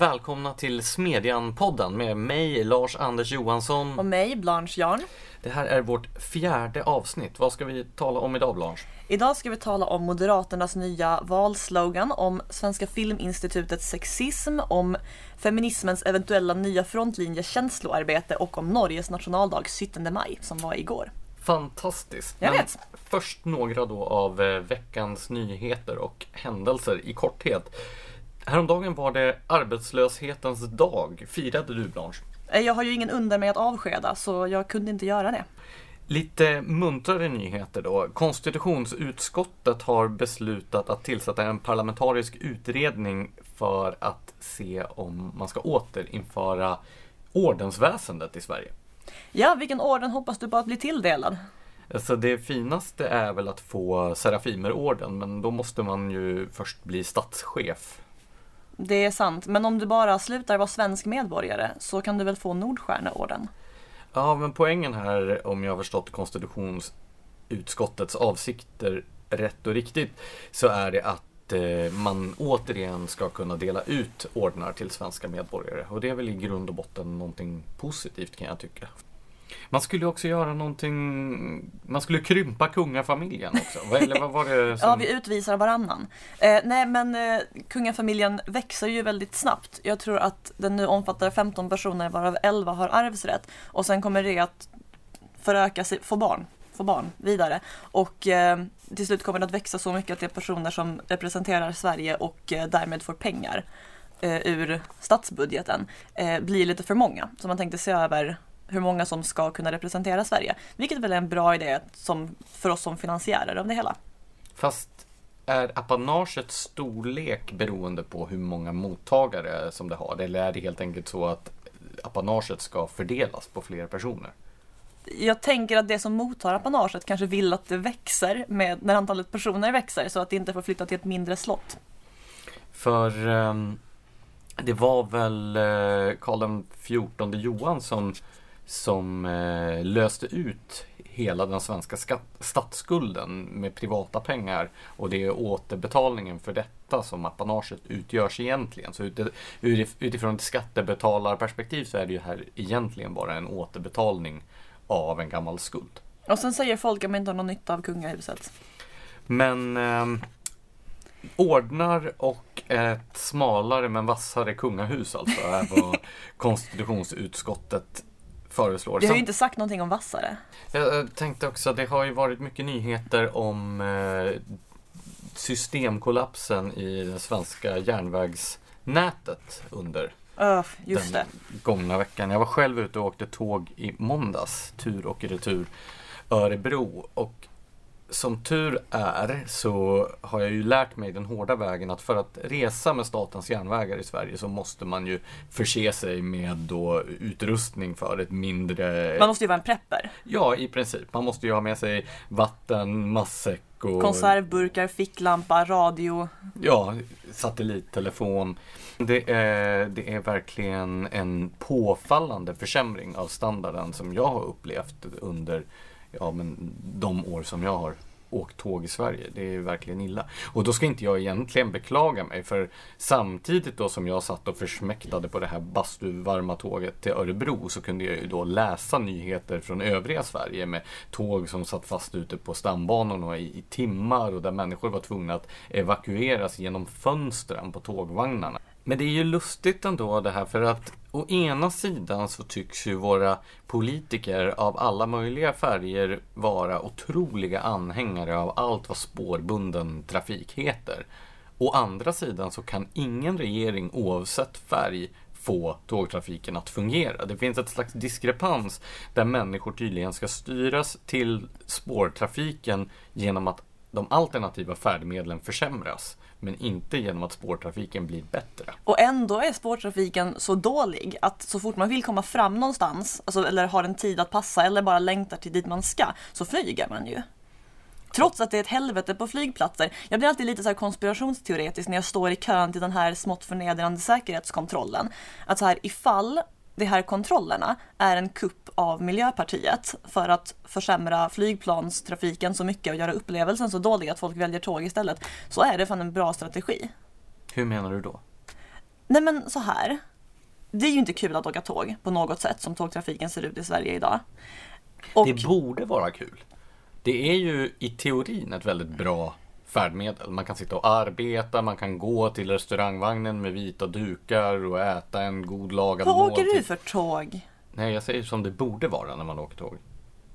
välkomna till Smedjan-podden med mig, Lars-Anders Johansson. Och mig, Blanche Jarn. Det här är vårt fjärde avsnitt. Vad ska vi tala om idag, Blanche? Idag ska vi tala om Moderaternas nya valslogan, om Svenska Filminstitutets sexism, om feminismens eventuella nya frontlinje känsloarbete och om Norges nationaldag 17 maj som var igår. Fantastiskt! Jag Men vet. Först några då av eh, veckans nyheter och händelser i korthet. Häromdagen var det arbetslöshetens dag. Firade du, Blanche? Eh, Jag har ju ingen under mig att avskeda så jag kunde inte göra det. Lite muntrare nyheter då. Konstitutionsutskottet har beslutat att tillsätta en parlamentarisk utredning för att se om man ska återinföra ordensväsendet i Sverige. Ja, vilken orden hoppas du på att bli tilldelad? Alltså det finaste är väl att få Serafimerorden, men då måste man ju först bli statschef. Det är sant, men om du bara slutar vara svensk medborgare så kan du väl få Nordstjärneorden? Ja, men poängen här, om jag har förstått konstitutionsutskottets avsikter rätt och riktigt, så är det att eh, man återigen ska kunna dela ut ordnar till svenska medborgare. Och det är väl i grund och botten någonting positivt kan jag tycka. Man skulle också göra någonting, man skulle krympa kungafamiljen också. Eller vad var det som... Ja, vi utvisar varannan. Eh, nej, men eh, kungafamiljen växer ju väldigt snabbt. Jag tror att den nu omfattar 15 personer varav 11 har arvsrätt. Och sen kommer det att föröka sig, få barn, få barn vidare. Och eh, till slut kommer det att växa så mycket att det är personer som representerar Sverige och eh, därmed får pengar eh, ur statsbudgeten eh, blir lite för många. Så man tänkte se över hur många som ska kunna representera Sverige. Vilket väl är en bra idé som, för oss som finansiärer av det hela. Fast är apanagets storlek beroende på hur många mottagare som det har? Eller är det helt enkelt så att apanaget ska fördelas på fler personer? Jag tänker att det som mottar apanaget kanske vill att det växer med, när antalet personer växer så att det inte får flytta till ett mindre slott. För ehm, det var väl eh, Karl XIV Johan som, som eh, löste ut hela den svenska skatt, statsskulden med privata pengar och det är återbetalningen för detta som apanaget utgörs egentligen. Så uti- utif- utifrån ett skattebetalarperspektiv så är det ju här egentligen bara en återbetalning av en gammal skuld. Och sen säger folk att man inte har någon nytta av kungahuset. Men ehm, ordnar och ett smalare men vassare kungahus alltså är vad konstitutionsutskottet föreslår. Vi har ju inte sagt någonting om vassare. Jag tänkte också, det har ju varit mycket nyheter om eh, systemkollapsen i det svenska järnvägsnätet under just den det. gångna veckan. Jag var själv ute och åkte tåg i måndags, tur och retur Örebro. Och som tur är så har jag ju lärt mig den hårda vägen att för att resa med statens järnvägar i Sverige så måste man ju förse sig med då utrustning för ett mindre... Man måste ju vara en prepper. Ja, i princip. Man måste ju ha med sig vatten, matsäck och Konservburkar, ficklampa, radio. Ja, satellittelefon. Det är, det är verkligen en påfallande försämring av standarden som jag har upplevt under ja, men de år som jag har åkt tåg i Sverige. Det är verkligen illa. Och då ska inte jag egentligen beklaga mig för samtidigt då som jag satt och försmäktade på det här bastuvarma tåget till Örebro så kunde jag ju då läsa nyheter från övriga Sverige med tåg som satt fast ute på stambanorna i, i timmar och där människor var tvungna att evakueras genom fönstren på tågvagnarna. Men det är ju lustigt ändå det här för att å ena sidan så tycks ju våra politiker av alla möjliga färger vara otroliga anhängare av allt vad spårbunden trafik heter. Å andra sidan så kan ingen regering oavsett färg få tågtrafiken att fungera. Det finns ett slags diskrepans där människor tydligen ska styras till spårtrafiken genom att de alternativa färdmedlen försämras. Men inte genom att spårtrafiken blir bättre. Och ändå är spårtrafiken så dålig att så fort man vill komma fram någonstans, alltså, eller har en tid att passa eller bara längtar till dit man ska, så flyger man ju. Trots att det är ett helvete på flygplatser. Jag blir alltid lite så här konspirationsteoretisk när jag står i kön till den här smått förnedrande säkerhetskontrollen. Att så här, ifall de här kontrollerna är en kupp av Miljöpartiet för att försämra flygplanstrafiken så mycket och göra upplevelsen så dålig att folk väljer tåg istället, så är det fan en bra strategi. Hur menar du då? Nej men så här. Det är ju inte kul att åka tåg på något sätt som tågtrafiken ser ut i Sverige idag. Och, Det borde vara kul. Det är ju i teorin ett väldigt bra färdmedel. Man kan sitta och arbeta, man kan gå till restaurangvagnen med vita dukar och äta en god lagad vad åker måltid. du för tåg? Nej, jag säger som det borde vara när man åker tåg.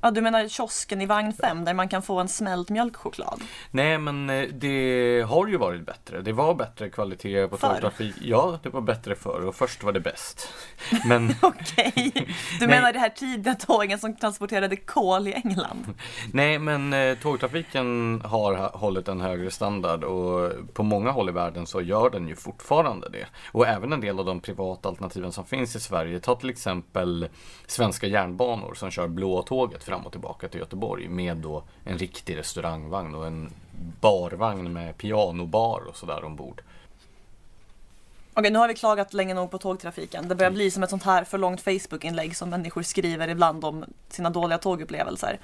Ja, du menar kiosken i vagn 5 där man kan få en smält mjölkchoklad? Nej, men eh, det har ju varit bättre. Det var bättre kvalitet på tågtrafik. Ja, det var bättre förr och först var det bäst. Men Okej, du menar det här tidiga tågen som transporterade kol i England? Nej, men eh, tågtrafiken har ha- hållit en högre standard och på många håll i världen så gör den ju fortfarande det. Och även en del av de privata alternativen som finns i Sverige. Ta till exempel Svenska järnbanor som kör blå tåget fram och tillbaka till Göteborg med då en riktig restaurangvagn och en barvagn med pianobar och sådär ombord. Okej, nu har vi klagat länge nog på tågtrafiken. Det börjar bli som ett sånt här för långt Facebook-inlägg som människor skriver ibland om sina dåliga tågupplevelser.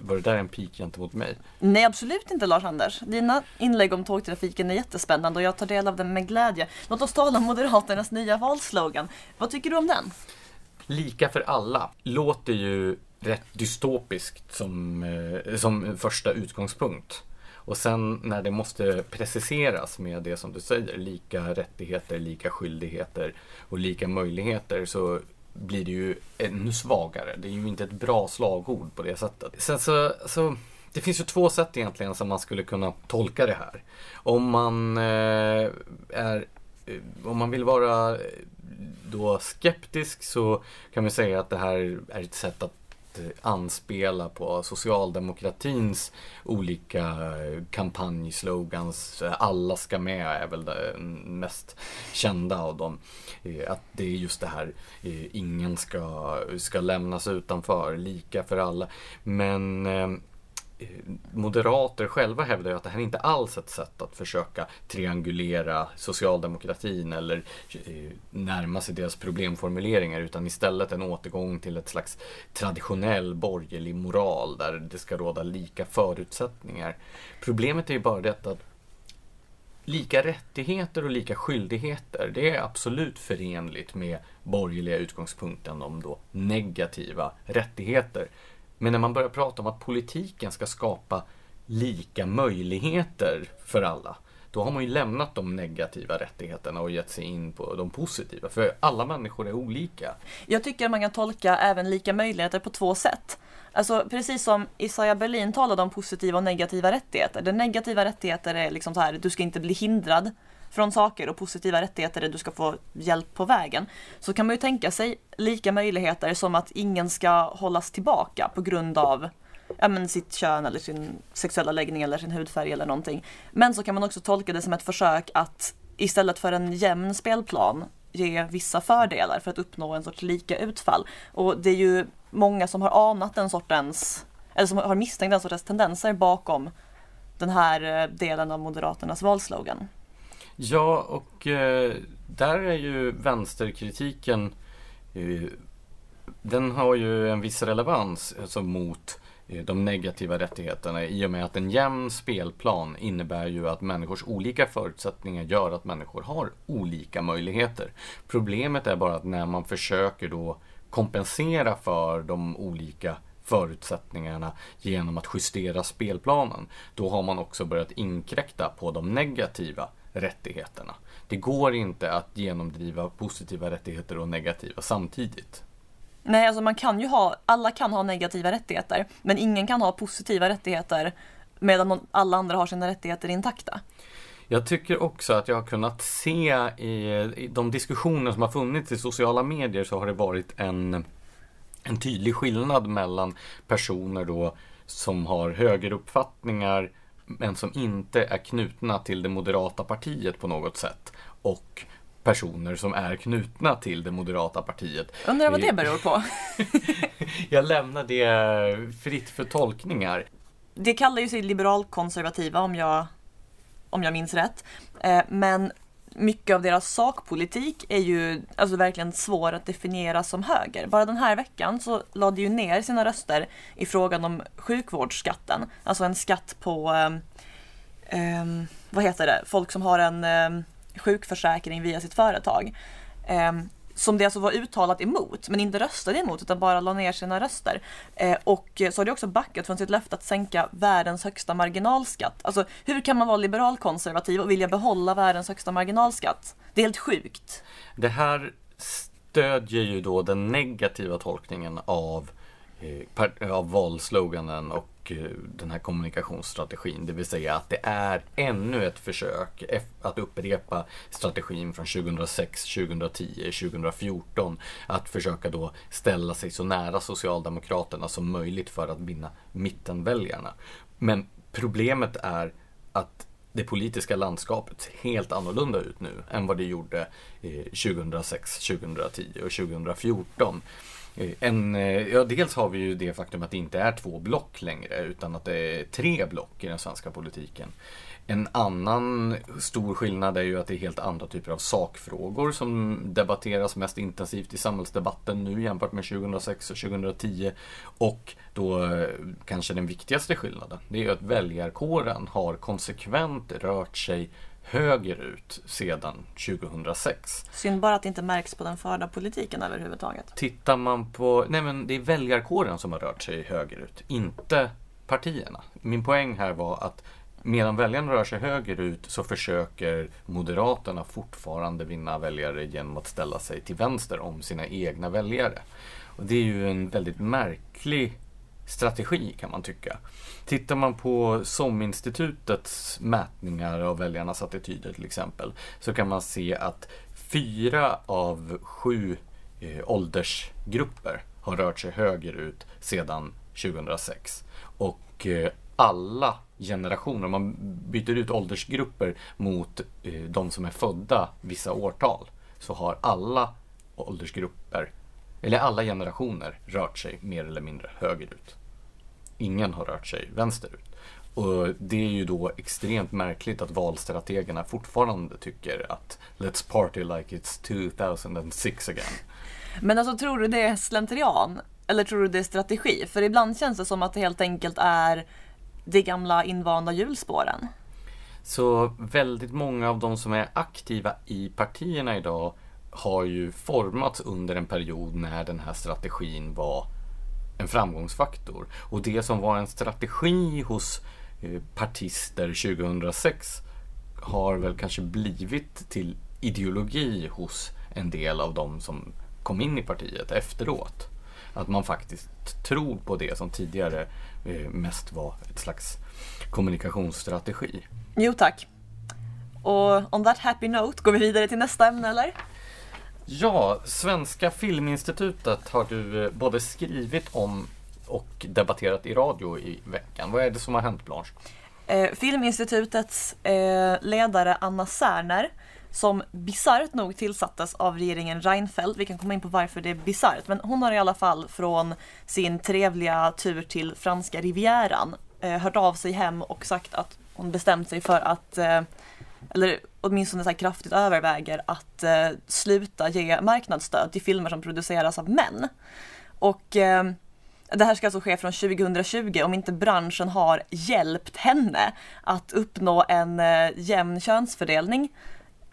Var det där en pik gentemot mig? Nej, absolut inte Lars-Anders. Dina inlägg om tågtrafiken är jättespännande och jag tar del av den med glädje. Låt oss tala om Moderaternas nya valslogan. Vad tycker du om den? Lika för alla låter ju rätt dystopiskt som, eh, som första utgångspunkt. Och sen när det måste preciseras med det som du säger, lika rättigheter, lika skyldigheter och lika möjligheter så blir det ju ännu svagare. Det är ju inte ett bra slagord på det sättet. Sen så, så det finns ju två sätt egentligen som man skulle kunna tolka det här. Om man eh, är eh, om man vill vara då skeptisk så kan man säga att det här är ett sätt att Eh, anspela på socialdemokratins olika eh, kampanjslogans. Eh, alla ska med är väl den mm, mest kända av dem. Att det är just det här, ingen ska, ska lämnas utanför, lika för alla. Men eh, Eh, moderater själva hävdar ju att det här är inte alls ett sätt att försöka triangulera socialdemokratin eller eh, närma sig deras problemformuleringar utan istället en återgång till ett slags traditionell borgerlig moral där det ska råda lika förutsättningar. Problemet är ju bara detta att lika rättigheter och lika skyldigheter, det är absolut förenligt med borgerliga utgångspunkten om då negativa rättigheter. Men när man börjar prata om att politiken ska skapa lika möjligheter för alla, då har man ju lämnat de negativa rättigheterna och gett sig in på de positiva. För alla människor är olika. Jag tycker man kan tolka även lika möjligheter på två sätt. Alltså precis som Isaiah Berlin talade om positiva och negativa rättigheter. Den negativa rättigheter är liksom så här, du ska inte bli hindrad från saker och positiva rättigheter där du ska få hjälp på vägen. Så kan man ju tänka sig lika möjligheter som att ingen ska hållas tillbaka på grund av ja, men sitt kön eller sin sexuella läggning eller sin hudfärg eller någonting. Men så kan man också tolka det som ett försök att istället för en jämn spelplan ge vissa fördelar för att uppnå en sorts lika utfall. Och det är ju många som har anat den sortens, eller som har misstänkt den sortens tendenser bakom den här eh, delen av Moderaternas valslogan. Ja, och eh, där är ju vänsterkritiken eh, den har ju en viss relevans alltså, mot eh, de negativa rättigheterna i och med att en jämn spelplan innebär ju att människors olika förutsättningar gör att människor har olika möjligheter. Problemet är bara att när man försöker då kompensera för de olika förutsättningarna genom att justera spelplanen, då har man också börjat inkräkta på de negativa rättigheterna. Det går inte att genomdriva positiva rättigheter och negativa samtidigt. Nej, alltså man kan ju ha, alla kan ha negativa rättigheter, men ingen kan ha positiva rättigheter medan alla andra har sina rättigheter intakta. Jag tycker också att jag har kunnat se i, i de diskussioner som har funnits i sociala medier så har det varit en, en tydlig skillnad mellan personer då som har högeruppfattningar men som inte är knutna till det moderata partiet på något sätt och personer som är knutna till det moderata partiet. Undrar vad det beror på. Jag lämnar det fritt för tolkningar. Det kallar ju sig liberalkonservativa om jag, om jag minns rätt. Eh, men mycket av deras sakpolitik är ju alltså verkligen svår att definiera som höger. Bara den här veckan så lade ju ner sina röster i frågan om sjukvårdsskatten. Alltså en skatt på, eh, vad heter det, folk som har en eh, sjukförsäkring via sitt företag. Ehm, som det alltså var uttalat emot, men inte röstade emot utan bara la ner sina röster. Eh, och så har det också backat från sitt löfte att sänka världens högsta marginalskatt. Alltså hur kan man vara liberalkonservativ och vilja behålla världens högsta marginalskatt? Det är helt sjukt. Det här stödjer ju då den negativa tolkningen av, eh, Eh, av valsloganen och eh, den här kommunikationsstrategin. Det vill säga att det är ännu ett försök att upprepa strategin från 2006, 2010, 2014. Att försöka då ställa sig så nära Socialdemokraterna som möjligt för att vinna mittenväljarna. Men problemet är att det politiska landskapet ser helt annorlunda ut nu än vad det gjorde eh, 2006, 2010 och 2014. Eh, en, eh, ja, dels har vi ju det faktum att det inte är två block längre utan att det är tre block i den svenska politiken. En annan stor skillnad är ju att det är helt andra typer av sakfrågor som debatteras mest intensivt i samhällsdebatten nu jämfört med 2006 och 2010. Och då eh, kanske den viktigaste skillnaden, det är ju att väljarkåren har konsekvent rört sig högerut sedan 2006. Synd bara att det inte märks på den förda politiken överhuvudtaget. Tittar man på, nej men det är väljarkåren som har rört sig högerut, inte partierna. Min poäng här var att medan väljarna rör sig högerut så försöker Moderaterna fortfarande vinna väljare genom att ställa sig till vänster om sina egna väljare. Och det är ju en väldigt märklig strategi kan man tycka. Tittar man på SOM-institutets mätningar av väljarnas attityder till exempel så kan man se att fyra av sju eh, åldersgrupper har rört sig högerut sedan 2006. Och eh, alla generationer, om man byter ut åldersgrupper mot eh, de som är födda vissa årtal, så har alla åldersgrupper eller alla generationer rört sig mer eller mindre högerut. Ingen har rört sig vänsterut. Och det är ju då extremt märkligt att valstrategerna fortfarande tycker att Let's party like it's 2006 again. Men alltså tror du det är slentrian? Eller tror du det är strategi? För ibland känns det som att det helt enkelt är de gamla invanda hjulspåren. Så väldigt många av de som är aktiva i partierna idag har ju formats under en period när den här strategin var en framgångsfaktor. Och det som var en strategi hos eh, partister 2006 har väl kanske blivit till ideologi hos en del av de som kom in i partiet efteråt. Att man faktiskt tror på det som tidigare eh, mest var ett slags kommunikationsstrategi. Jo tack. Och on that happy note, går vi vidare till nästa ämne eller? Ja, Svenska Filminstitutet har du eh, både skrivit om och debatterat i radio i veckan. Vad är det som har hänt Blanche? Eh, Filminstitutets eh, ledare Anna Särner som bisarrt nog tillsattes av regeringen Reinfeldt. Vi kan komma in på varför det är bisarrt. Men hon har i alla fall från sin trevliga tur till franska rivieran eh, hört av sig hem och sagt att hon bestämt sig för att eh, eller åtminstone så kraftigt överväger att eh, sluta ge marknadsstöd till filmer som produceras av män. Och eh, det här ska alltså ske från 2020 om inte branschen har hjälpt henne att uppnå en eh, jämn könsfördelning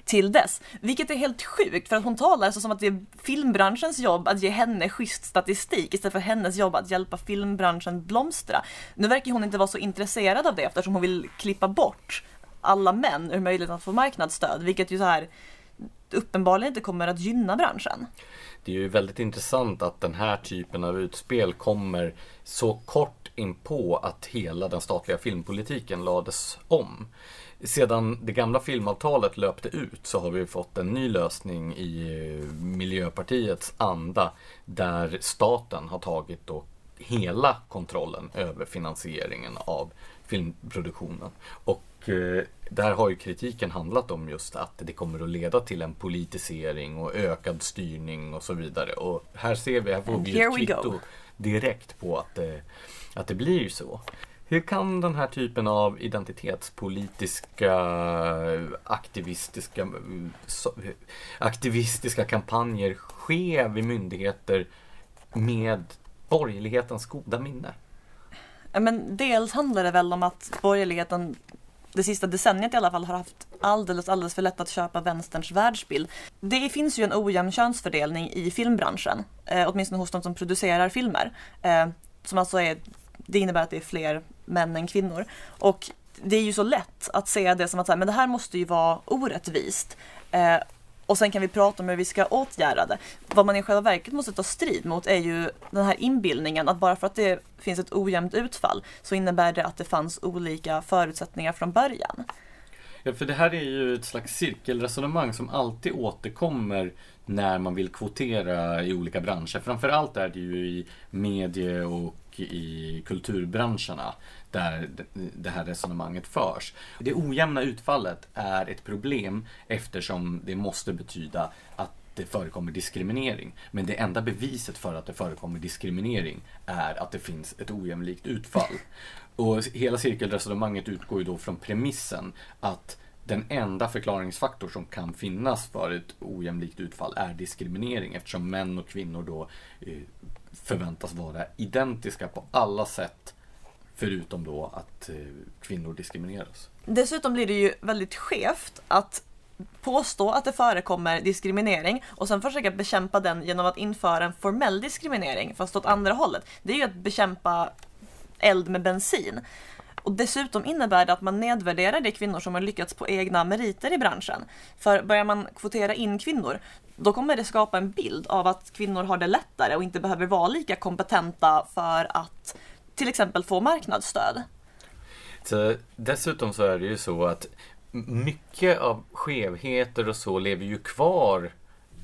till dess. Vilket är helt sjukt för att hon talar så som att det är filmbranschens jobb att ge henne schysst statistik istället för hennes jobb att hjälpa filmbranschen blomstra. Nu verkar hon inte vara så intresserad av det eftersom hon vill klippa bort alla män ur möjligheten att få marknadsstöd, vilket ju så här uppenbarligen inte kommer att gynna branschen. Det är ju väldigt intressant att den här typen av utspel kommer så kort in på att hela den statliga filmpolitiken lades om. Sedan det gamla filmavtalet löpte ut så har vi fått en ny lösning i eh, Miljöpartiets anda där staten har tagit då hela kontrollen över finansieringen av filmproduktionen. Och Eh, där har ju kritiken handlat om just att det kommer att leda till en politisering och ökad styrning och så vidare. Och här ser vi, här får vi ett kvitto direkt på att det, att det blir så. Hur kan den här typen av identitetspolitiska aktivistiska, aktivistiska kampanjer ske vid myndigheter med borgerlighetens goda minne? Men dels handlar det väl om att borgerligheten det sista decenniet i alla fall har haft alldeles, alldeles för lätt att köpa vänsterns världsbild. Det finns ju en ojämn könsfördelning i filmbranschen, eh, åtminstone hos de som producerar filmer. Eh, som alltså är, det innebär att det är fler män än kvinnor. Och det är ju så lätt att se det som att så här, men det här måste ju vara orättvist. Eh, och sen kan vi prata om hur vi ska åtgärda det. Vad man i själva verket måste ta strid mot är ju den här inbildningen att bara för att det finns ett ojämnt utfall så innebär det att det fanns olika förutsättningar från början. Ja, för det här är ju ett slags cirkelresonemang som alltid återkommer när man vill kvotera i olika branscher. Framförallt är det ju i medie och i kulturbranscherna där det här resonemanget förs. Det ojämna utfallet är ett problem eftersom det måste betyda att det förekommer diskriminering. Men det enda beviset för att det förekommer diskriminering är att det finns ett ojämlikt utfall. Och hela cirkelresonemanget utgår ju då från premissen att den enda förklaringsfaktor som kan finnas för ett ojämlikt utfall är diskriminering eftersom män och kvinnor då eh, förväntas vara identiska på alla sätt förutom då att eh, kvinnor diskrimineras. Dessutom blir det ju väldigt skevt att påstå att det förekommer diskriminering och sen försöka bekämpa den genom att införa en formell diskriminering fast åt andra hållet. Det är ju att bekämpa eld med bensin. Och dessutom innebär det att man nedvärderar de kvinnor som har lyckats på egna meriter i branschen. För börjar man kvotera in kvinnor, då kommer det skapa en bild av att kvinnor har det lättare och inte behöver vara lika kompetenta för att till exempel få marknadsstöd. Så, dessutom så är det ju så att mycket av skevheter och så lever ju kvar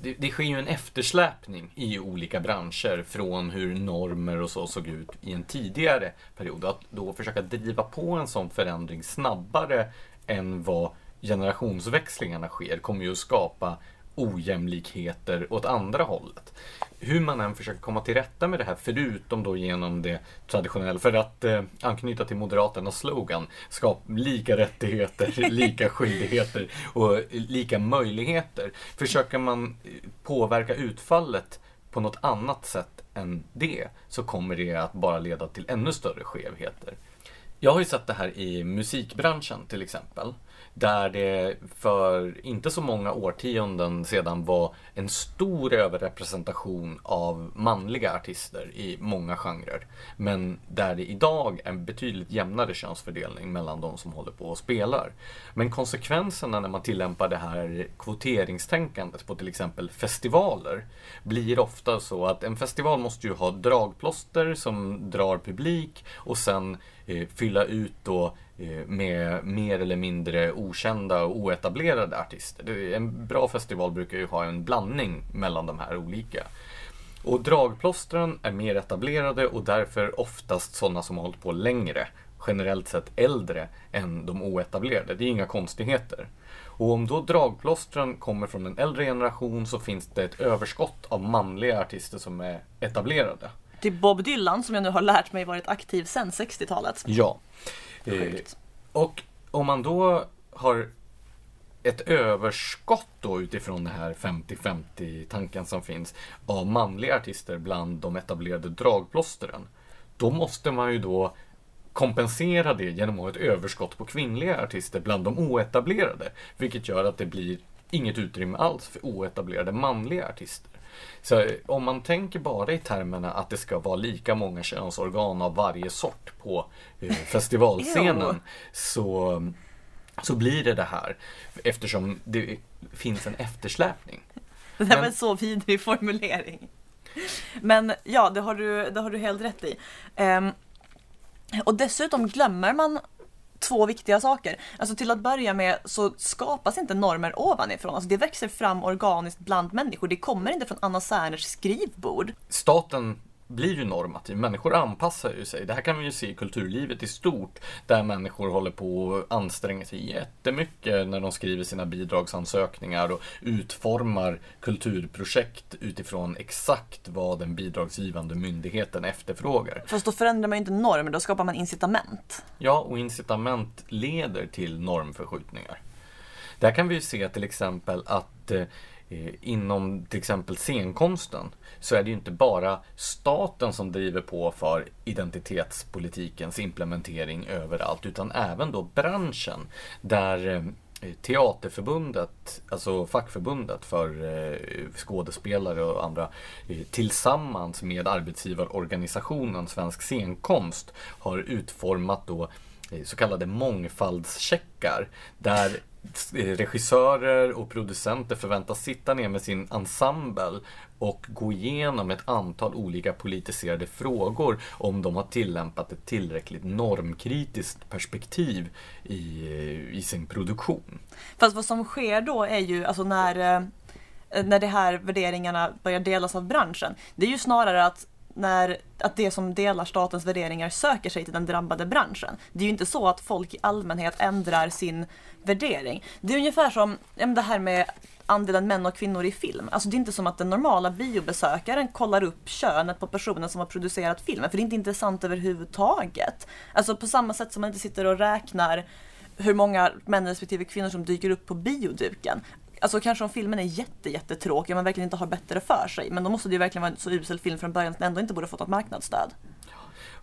det, det sker ju en eftersläpning i olika branscher från hur normer och så såg ut i en tidigare period. Att då försöka driva på en sån förändring snabbare än vad generationsväxlingarna sker kommer ju att skapa ojämlikheter åt andra hållet. Hur man än försöker komma till rätta med det här, förutom då genom det traditionella, för att eh, anknyta till Moderaternas slogan, skap lika rättigheter, lika skyldigheter och lika möjligheter. Försöker man eh, påverka utfallet på något annat sätt än det, så kommer det att bara leda till ännu större skevheter. Jag har ju sett det här i musikbranschen till exempel. Där det för inte så många årtionden sedan var en stor överrepresentation av manliga artister i många genrer. Men där det idag är en betydligt jämnare könsfördelning mellan de som håller på och spelar. Men konsekvenserna när man tillämpar det här kvoteringstänkandet på till exempel festivaler blir ofta så att en festival måste ju ha dragplåster som drar publik och sen eh, fylla ut då med mer eller mindre okända och oetablerade artister. En bra festival brukar ju ha en blandning mellan de här olika. Och dragplåstren är mer etablerade och därför oftast sådana som har hållit på längre. Generellt sett äldre än de oetablerade. Det är inga konstigheter. Och om då dragplåstren kommer från en äldre generation så finns det ett överskott av manliga artister som är etablerade. Till Bob Dylan som jag nu har lärt mig varit aktiv sedan 60-talet. Ja. Eh, och om man då har ett överskott då utifrån den här 50-50 tanken som finns av manliga artister bland de etablerade dragplåstren. Då måste man ju då kompensera det genom att ha ett överskott på kvinnliga artister bland de oetablerade. Vilket gör att det blir inget utrymme alls för oetablerade manliga artister. Så om man tänker bara i termerna att det ska vara lika många könsorgan av varje sort på eh, festivalscenen så, så blir det det här. Eftersom det finns en eftersläpning. Det där var en så vidrig formulering. Men ja, det har du, det har du helt rätt i. Um, och dessutom glömmer man två viktiga saker. Alltså till att börja med så skapas inte normer ovanifrån. Alltså det växer fram organiskt bland människor. Det kommer inte från Anna Serners skrivbord. Staten blir ju normativ. Människor anpassar ju sig. Det här kan vi ju se i kulturlivet i stort. Där människor håller på att anstränga sig jättemycket när de skriver sina bidragsansökningar och utformar kulturprojekt utifrån exakt vad den bidragsgivande myndigheten efterfrågar. Fast då förändrar man ju inte normer, då skapar man incitament. Ja, och incitament leder till normförskjutningar. Där kan vi ju se till exempel att Eh, Eh, inom till exempel scenkonsten så är det ju inte bara staten som driver på för identitetspolitikens implementering överallt utan även då branschen där eh, Teaterförbundet, alltså fackförbundet för eh, skådespelare och andra eh, tillsammans med arbetsgivarorganisationen Svensk scenkonst har utformat då så kallade mångfaldscheckar där regissörer och producenter förväntas sitta ner med sin ensemble och gå igenom ett antal olika politiserade frågor om de har tillämpat ett tillräckligt normkritiskt perspektiv i, i sin produktion. Fast vad som sker då är ju, alltså när, eh, när de här värderingarna börjar delas av branschen, det är ju snarare att när, att det som delar statens värderingar söker sig till den drabbade branschen. Det är ju inte så att folk i allmänhet ändrar sin värdering. Det är ungefär som det här med andelen män och kvinnor i film. Alltså det är inte som att den normala biobesökaren kollar upp könet på personen som har producerat filmen, för det är inte intressant överhuvudtaget. Alltså på samma sätt som man inte sitter och räknar hur många män respektive kvinnor som dyker upp på bioduken. Alltså kanske om filmen är jätte, jättetråkig och man verkligen inte har bättre för sig. Men då måste det ju verkligen vara en så usel film från början att den ändå inte borde fått något marknadsstöd.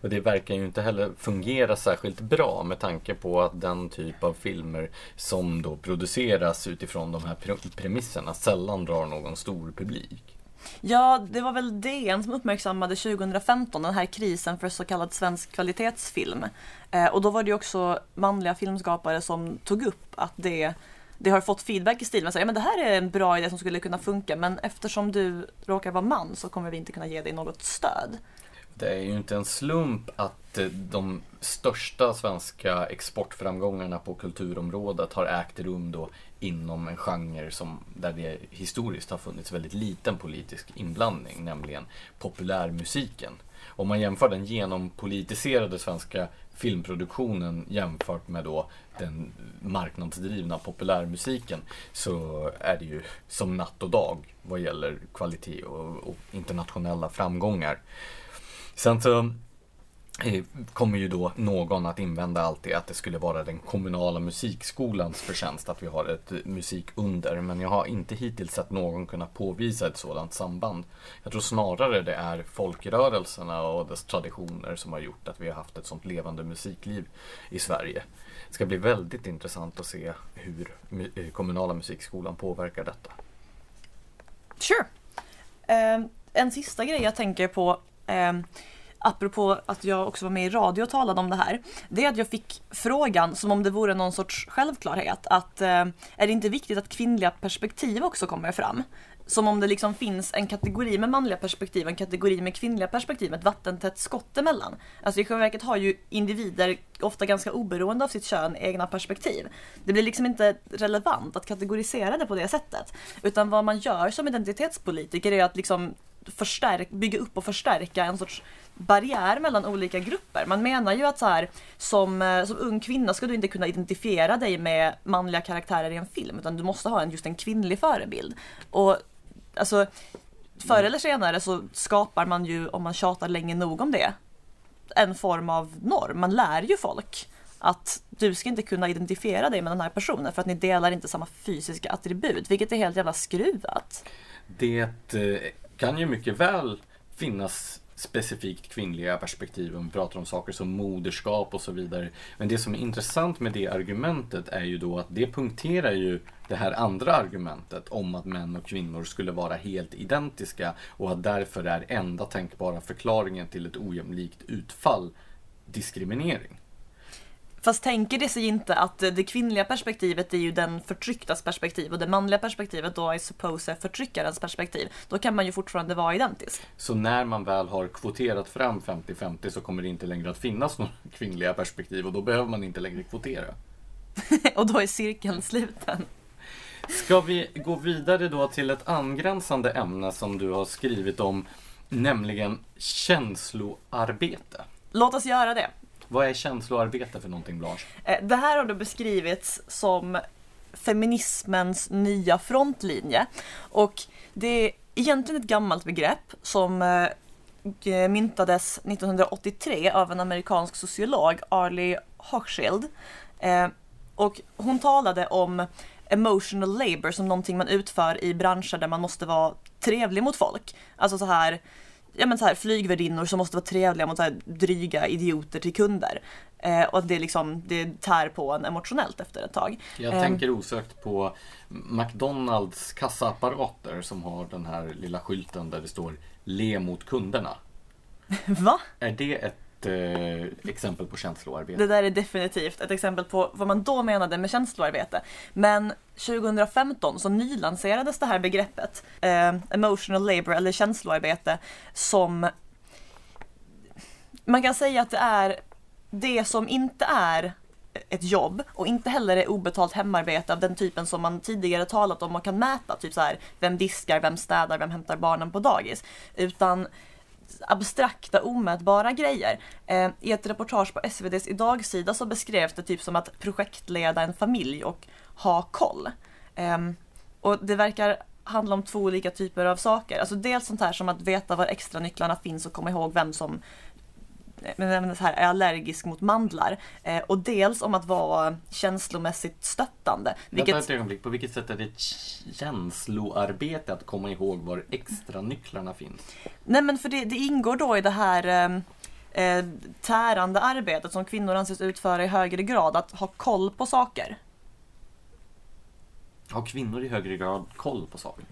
Och det verkar ju inte heller fungera särskilt bra med tanke på att den typ av filmer som då produceras utifrån de här premisserna sällan drar någon stor publik. Ja, det var väl DN som uppmärksammade 2015 den här krisen för så kallad svensk kvalitetsfilm. Eh, och då var det ju också manliga filmskapare som tog upp att det det har fått feedback i stil med att ja, det här är en bra idé som skulle kunna funka men eftersom du råkar vara man så kommer vi inte kunna ge dig något stöd. Det är ju inte en slump att eh, de största svenska exportframgångarna på kulturområdet har ägt rum då inom en genre som, där det historiskt har funnits väldigt liten politisk inblandning, nämligen populärmusiken. Om man jämför den genompolitiserade svenska filmproduktionen jämfört med då den marknadsdrivna populärmusiken så är det ju som natt och dag vad gäller kvalitet och, och internationella framgångar. Sen så eh, kommer ju då någon att invända alltid att det skulle vara den kommunala musikskolans förtjänst att vi har ett musikunder. Men jag har inte hittills sett någon kunna påvisa ett sådant samband. Jag tror snarare det är folkrörelserna och dess traditioner som har gjort att vi har haft ett sådant levande musikliv i Sverige. Det ska bli väldigt intressant att se hur eh, kommunala musikskolan påverkar detta. Sure. Uh, en sista grej jag tänker på eh, apropå att jag också var med i radio och talade om det här, det är att jag fick frågan som om det vore någon sorts självklarhet att eh, är det inte viktigt att kvinnliga perspektiv också kommer fram? Som om det liksom finns en kategori med manliga perspektiv och en kategori med kvinnliga perspektiv, ett vattentätt skott emellan. Alltså i själva verket har ju individer, ofta ganska oberoende av sitt kön, egna perspektiv. Det blir liksom inte relevant att kategorisera det på det sättet. Utan vad man gör som identitetspolitiker är att liksom förstärk, bygga upp och förstärka en sorts barriär mellan olika grupper. Man menar ju att så här, som, eh, som ung kvinna ska du inte kunna identifiera dig med manliga karaktärer i en film utan du måste ha en, just en kvinnlig förebild. Och alltså, förr eller senare så skapar man ju, om man tjatar länge nog om det, en form av norm. Man lär ju folk att du ska inte kunna identifiera dig med den här personen för att ni delar inte samma fysiska attribut, vilket är helt jävla skruvat. Det eh, kan ju mycket väl finnas specifikt kvinnliga perspektiv om vi pratar om saker som moderskap och så vidare. Men det som är intressant med det argumentet är ju då att det punkterar ju det här andra argumentet om att män och kvinnor skulle vara helt identiska och att därför är enda tänkbara förklaringen till ett ojämlikt utfall diskriminering. Fast tänker det sig inte att det kvinnliga perspektivet är ju den förtrycktas perspektiv och det manliga perspektivet då I suppose är förtryckarens perspektiv. Då kan man ju fortfarande vara identisk. Så när man väl har kvoterat fram 50-50 så kommer det inte längre att finnas några kvinnliga perspektiv och då behöver man inte längre kvotera. och då är cirkeln sluten. Ska vi gå vidare då till ett angränsande ämne som du har skrivit om, nämligen känsloarbete? Låt oss göra det. Vad är känsloarbete för någonting Blanche? Eh, det här har då beskrivits som feminismens nya frontlinje. Och det är egentligen ett gammalt begrepp som eh, myntades 1983 av en amerikansk sociolog, Arlie Hochschild. Eh, och hon talade om emotional labor som någonting man utför i branscher där man måste vara trevlig mot folk. Alltså så här ja, men så här, flygvärdinnor som måste vara trevliga mot så här, dryga idioter till kunder. Eh, och det, liksom, det tär på en emotionellt efter ett tag. Jag Ehm. tänker osökt på McDonalds kassaapparater som har den här lilla skylten där det står Le mot kunderna. Va? Är det ett eh, exempel på känsloarbete? Det där är definitivt ett exempel på vad man då menade med känsloarbete. Men 2015 så nylanserades det här begreppet eh, emotional labor eller känsloarbete som man kan säga att det är det som inte är ett jobb och inte heller är obetalt hemarbete av den typen som man tidigare talat om och kan mäta. Typ så här, vem diskar, vem städar, vem hämtar barnen på dagis. Utan abstrakta, omätbara grejer. Eh, I ett reportage på SVDs Idag-sida så beskrevs det typ som att projektleda en familj och ha koll. Eh, och det verkar handla om två olika typer av saker. Alltså dels sånt här som att veta var extra nycklarna finns och komma ihåg vem som men så här, är allergisk mot mandlar. Eh, och dels om att vara känslomässigt stöttande. Vänta Vilket, ett ögonblick, på vilket sätt är det känsloarbete att komma ihåg var extra nycklarna finns? Nej men för det, det ingår då i det här eh, eh, tärande arbetet som kvinnor anses utföra i högre grad, att ha koll på saker. Har kvinnor i högre grad koll på saker?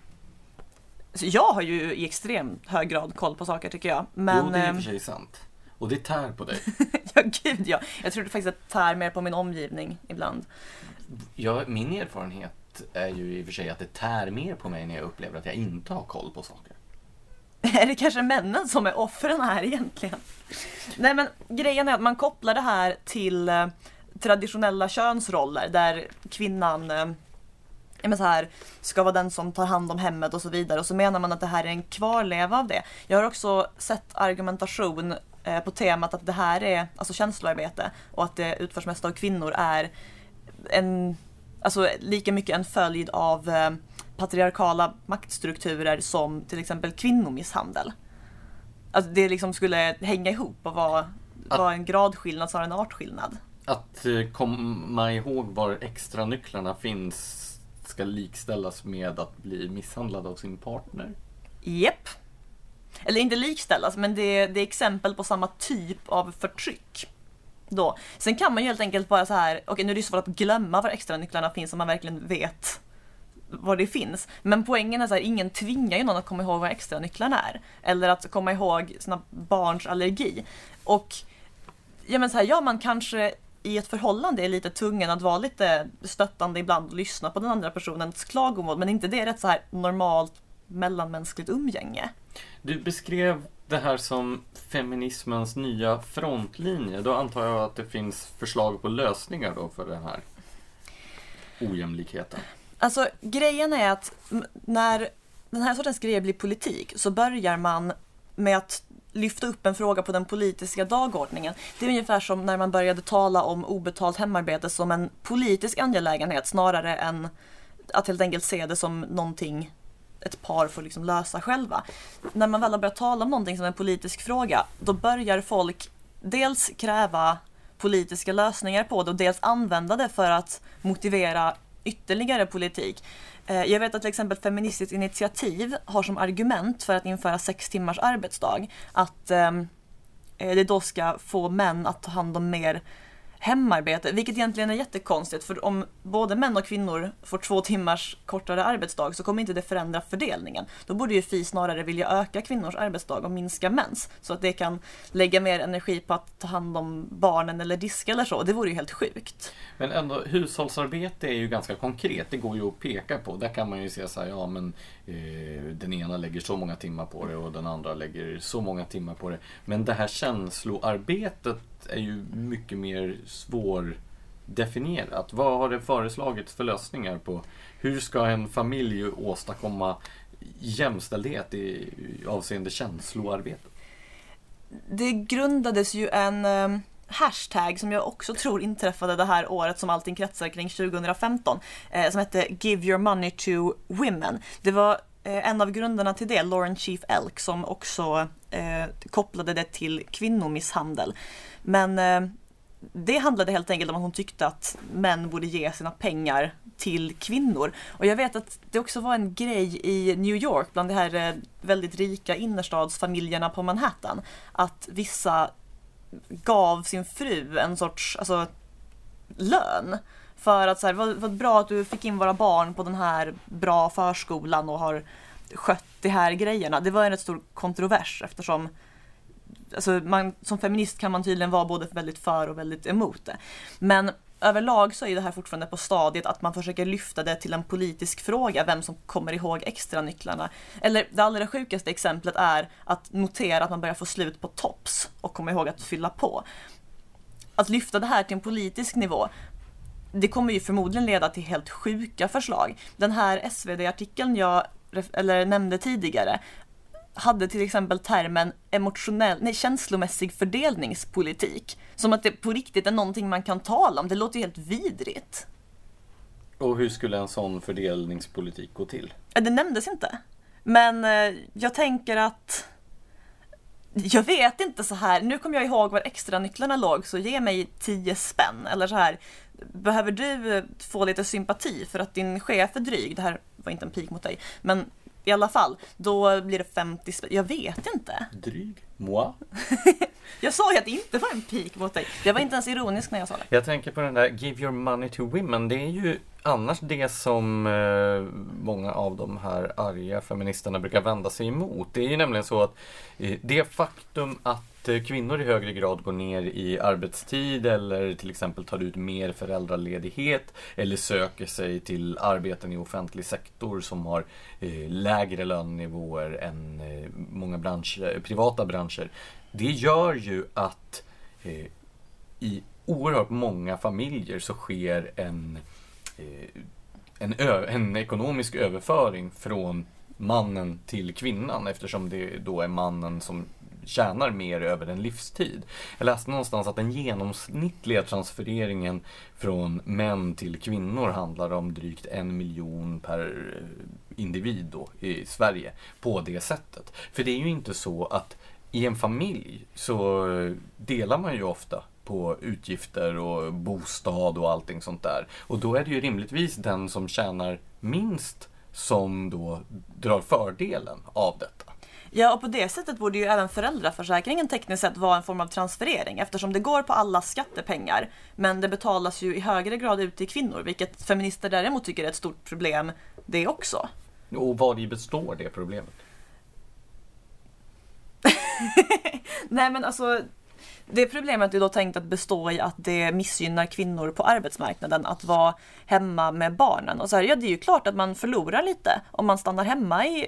Så jag har ju i extremt hög grad koll på saker tycker jag. Men, jo, det är i och för sig sant. Och det tär på dig. ja gud ja. Jag tror faktiskt att det tär mer på min omgivning ibland. Ja, min erfarenhet är ju i och för sig att det tär mer på mig när jag upplever att jag inte har koll på saker. Är det kanske männen som är offren här egentligen? Nej men grejen är att man kopplar det här till eh, traditionella könsroller där kvinnan eh, men så här, ska vara den som tar hand om hemmet och så vidare och så menar man att det här är en kvarleva av det. Jag har också sett argumentation på temat att det här är alltså känsloarbete och att det utförs mest av kvinnor är en, alltså lika mycket en följd av eh, patriarkala maktstrukturer som till exempel kvinnomisshandel. Alltså det liksom skulle hänga ihop och vara, Att- vara en gradskillnad snarare än en artskillnad. Att eh, komma ihåg var extra nycklarna finns ska likställas med att bli misshandlad av sin partner. Japp. Eller inte likställas, men det, det är exempel på samma typ av förtryck. Då. Sen kan man ju helt enkelt bara så här, okej nu är det svårt att glömma var extra nycklarna finns om man verkligen vet var det finns. Men poängen är så här, ingen tvingar ju någon att komma ihåg vad extra nycklarna är. Eller att komma ihåg sina barns allergi. Och ja men så här, ja man kanske i ett förhållande är lite tvungen att vara lite stöttande ibland och lyssna på den andra personens klagomål. Men inte det är rätt så här normalt mellanmänskligt umgänge. Du beskrev det här som feminismens nya frontlinje. Då antar jag att det finns förslag på lösningar då för den här ojämlikheten. Alltså grejen är att när den här sortens grejer blir politik så börjar man med att lyfta upp en fråga på den politiska dagordningen. Det är ungefär som när man började tala om obetalt hemarbete som en politisk angelägenhet snarare än att helt enkelt se det som någonting ett par får liksom lösa själva. När man väl har börjat tala om någonting som en politisk fråga, då börjar folk dels kräva politiska lösningar på det och dels använda det för att motivera ytterligare politik. Eh, jag vet att till exempel Feministiskt initiativ har som argument för att införa sex timmars arbetsdag att ehm, eh, det då ska få män att ta hand om mer hemarbete, vilket egentligen är jättekonstigt för om både män och kvinnor får två timmars kortare arbetsdag så kommer inte det förändra fördelningen. Då borde ju Fi snarare vilja öka kvinnors arbetsdag och minska mäns så att det kan lägga mer energi på att ta hand om barnen eller diska eller så. Det vore ju helt sjukt. Men ändå, hushållsarbete är ju ganska konkret. Det går ju att peka på. Där kan man ju se så här, ja men eh, den ena lägger så många timmar på det och den andra lägger så många timmar på det. Men det här känsloarbetet är ju mycket mer svårdefinierat. Vad har det föreslagits för lösningar på hur ska en familj åstadkomma jämställdhet i, avseende känsloarbete? Det grundades ju en ehm, hashtag som jag också tror inträffade det här året som allting kretsar kring 2015 eh, som hette Give your money to women. Det var eh, en av grundarna till det, Lauren Chief Elk, som också eh, kopplade det till kvinnomisshandel. Men eh, det handlade helt enkelt om att hon tyckte att män borde ge sina pengar till kvinnor. Och jag vet att det också var en grej i New York bland de här eh, väldigt rika innerstadsfamiljerna på Manhattan. Att vissa gav sin fru en sorts alltså, lön. För att så här, vad, vad bra att du fick in våra barn på den här bra förskolan och har skött de här grejerna. Det var en rätt stor kontrovers eftersom alltså man, som feminist kan man tydligen vara både väldigt för och väldigt emot det. Men överlag så är det här fortfarande på stadiet att man försöker lyfta det till en politisk fråga, vem som kommer ihåg extra nycklarna. Eller det allra sjukaste exemplet är att notera att man börjar få slut på tops och komma ihåg att fylla på. Att lyfta det här till en politisk nivå, det kommer ju förmodligen leda till helt sjuka förslag. Den här SvD-artikeln jag eller nämnde tidigare hade till exempel termen emotionell, nej, känslomässig fördelningspolitik. Som att det på riktigt är någonting man kan tala om. Det låter ju helt vidrigt. Och hur skulle en sån fördelningspolitik gå till? Det nämndes inte. Men eh, jag tänker att jag vet inte så här, nu kommer jag ihåg var extra nycklarna låg så ge mig 10 spänn eller så här. Behöver du få lite sympati för att din chef är dryg? Det här var inte en pik mot dig, men i alla fall, då blir det 50 spänn. Jag vet inte. Dryg? Moi? jag sa ju att det inte var en pik mot dig. Jag var inte ens ironisk när jag sa det. Jag tänker på den där Give your money to women. Det är ju annars det som eh, många av de här arga feministerna brukar vända sig emot. Det är ju nämligen så att eh, det faktum att eh, kvinnor i högre grad går ner i arbetstid eller till exempel tar ut mer föräldraledighet eller söker sig till arbeten i offentlig sektor som har eh, lägre lönenivåer än eh, många branscher, eh, privata branscher. Det gör ju att i oerhört många familjer så sker en Eh, Eh, en, en ekonomisk överföring från mannen till kvinnan eftersom det då är mannen som tjänar mer över en livstid. Jag läste någonstans att den genomsnittliga transfereringen från män till kvinnor handlar om drygt en miljon per eh, individ då i Sverige på det sättet. För det är ju inte så att i en familj så eh, delar man ju ofta på utgifter och bostad och allting sånt där. Och då är det ju rimligtvis den som tjänar minst som då drar fördelen av detta. Ja, och på det sättet borde ju även föräldraförsäkringen tekniskt sett vara en form av transferering eftersom det går på alla skattepengar. Men det betalas ju i högre grad ut till kvinnor, vilket feminister däremot tycker är ett stort problem det också. Och vad i består det problemet? Nej men alltså det problemet är då tänkt att bestå i att det missgynnar kvinnor på arbetsmarknaden att vara hemma med barnen. Och så här, ja, det är ju klart att man förlorar lite om man stannar hemma i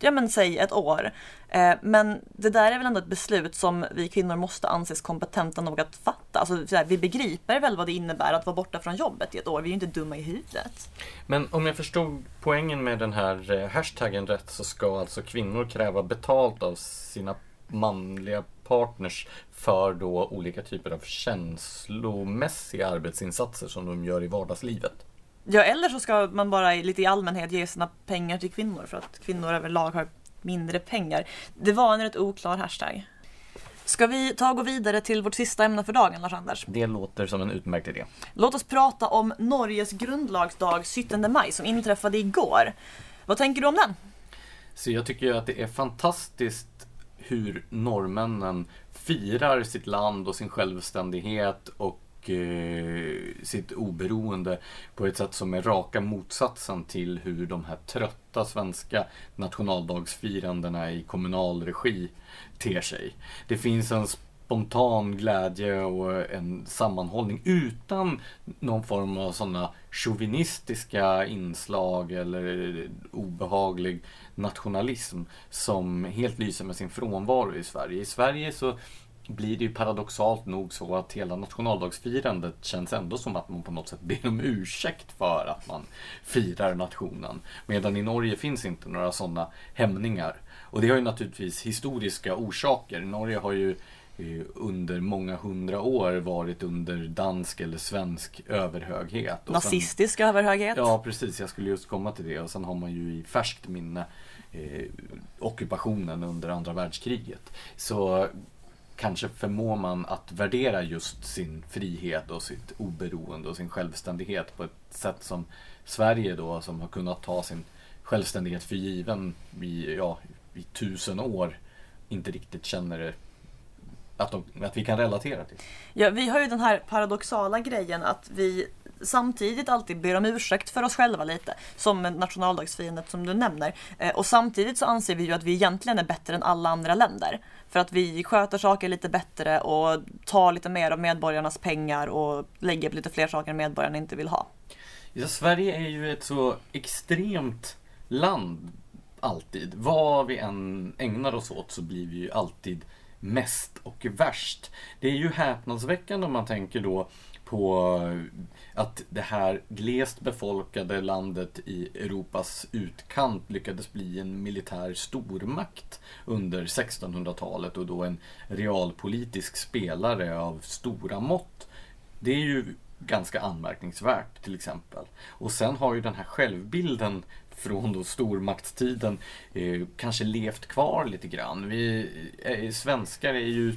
ja men säg ett år. Eh, men det där är väl ändå ett beslut som vi kvinnor måste anses kompetenta nog att fatta. Alltså, här, vi begriper väl vad det innebär att vara borta från jobbet i ett år. Vi är ju inte dumma i huvudet. Men om jag förstod poängen med den här eh, hashtaggen rätt så ska alltså kvinnor kräva betalt av sina manliga partners för då olika typer av känslomässiga arbetsinsatser som de gör i vardagslivet. Ja, eller så ska man bara lite i allmänhet ge sina pengar till kvinnor för att kvinnor överlag har mindre pengar. Det var en rätt oklar hashtag. Ska vi ta och gå vidare till vårt sista ämne för dagen, Lars-Anders? Det låter som en utmärkt idé. Låt oss prata om Norges grundlagsdag 17 maj som inträffade igår. Vad tänker du om den? Så jag tycker att det är fantastiskt hur norrmännen firar sitt land och sin självständighet och eh, sitt oberoende på ett sätt som är raka motsatsen till hur de här trötta svenska nationaldagsfirandena i kommunal regi ter sig. Det finns en spontan glädje och en sammanhållning utan någon form av sådana chauvinistiska inslag eller obehaglig nationalism som helt lyser med sin frånvaro i Sverige. I Sverige så blir det ju paradoxalt nog så att hela nationaldagsfirandet känns ändå som att man på något sätt ber om ursäkt för att man firar nationen. Medan i Norge finns inte några sådana hämningar. Och det har ju naturligtvis historiska orsaker. Norge har ju under många hundra år varit under dansk eller svensk överhöghet. Nazistisk sen, överhöghet? Ja, precis. Jag skulle just komma till det. Och sen har man ju i färskt minne eh, ockupationen under andra världskriget. Så kanske förmår man att värdera just sin frihet och sitt oberoende och sin självständighet på ett sätt som Sverige då, som har kunnat ta sin självständighet för given i, ja, i tusen år, inte riktigt känner det att, de, att vi kan relatera till. Ja, vi har ju den här paradoxala grejen att vi samtidigt alltid ber om ursäkt för oss själva lite, som nationaldagsfirandet som du nämner. Eh, och samtidigt så anser vi ju att vi egentligen är bättre än alla andra länder. För att vi sköter saker lite bättre och tar lite mer av medborgarnas pengar och lägger på lite fler saker medborgarna inte vill ha. Ja, Sverige är ju ett så extremt land alltid. Vad vi än ägnar oss åt så blir vi ju alltid mest och värst. Det är ju häpnadsväckande om man tänker då på eh, att det här glest befolkade landet i Europas utkant lyckades bli en militär stormakt under 1600-talet och då en realpolitisk spelare av stora mått. Det är ju ganska anmärkningsvärt till exempel. Och sen har ju den här självbilden från då stormaktstiden eh, kanske levt kvar lite grann. Vi eh, svenskar är ju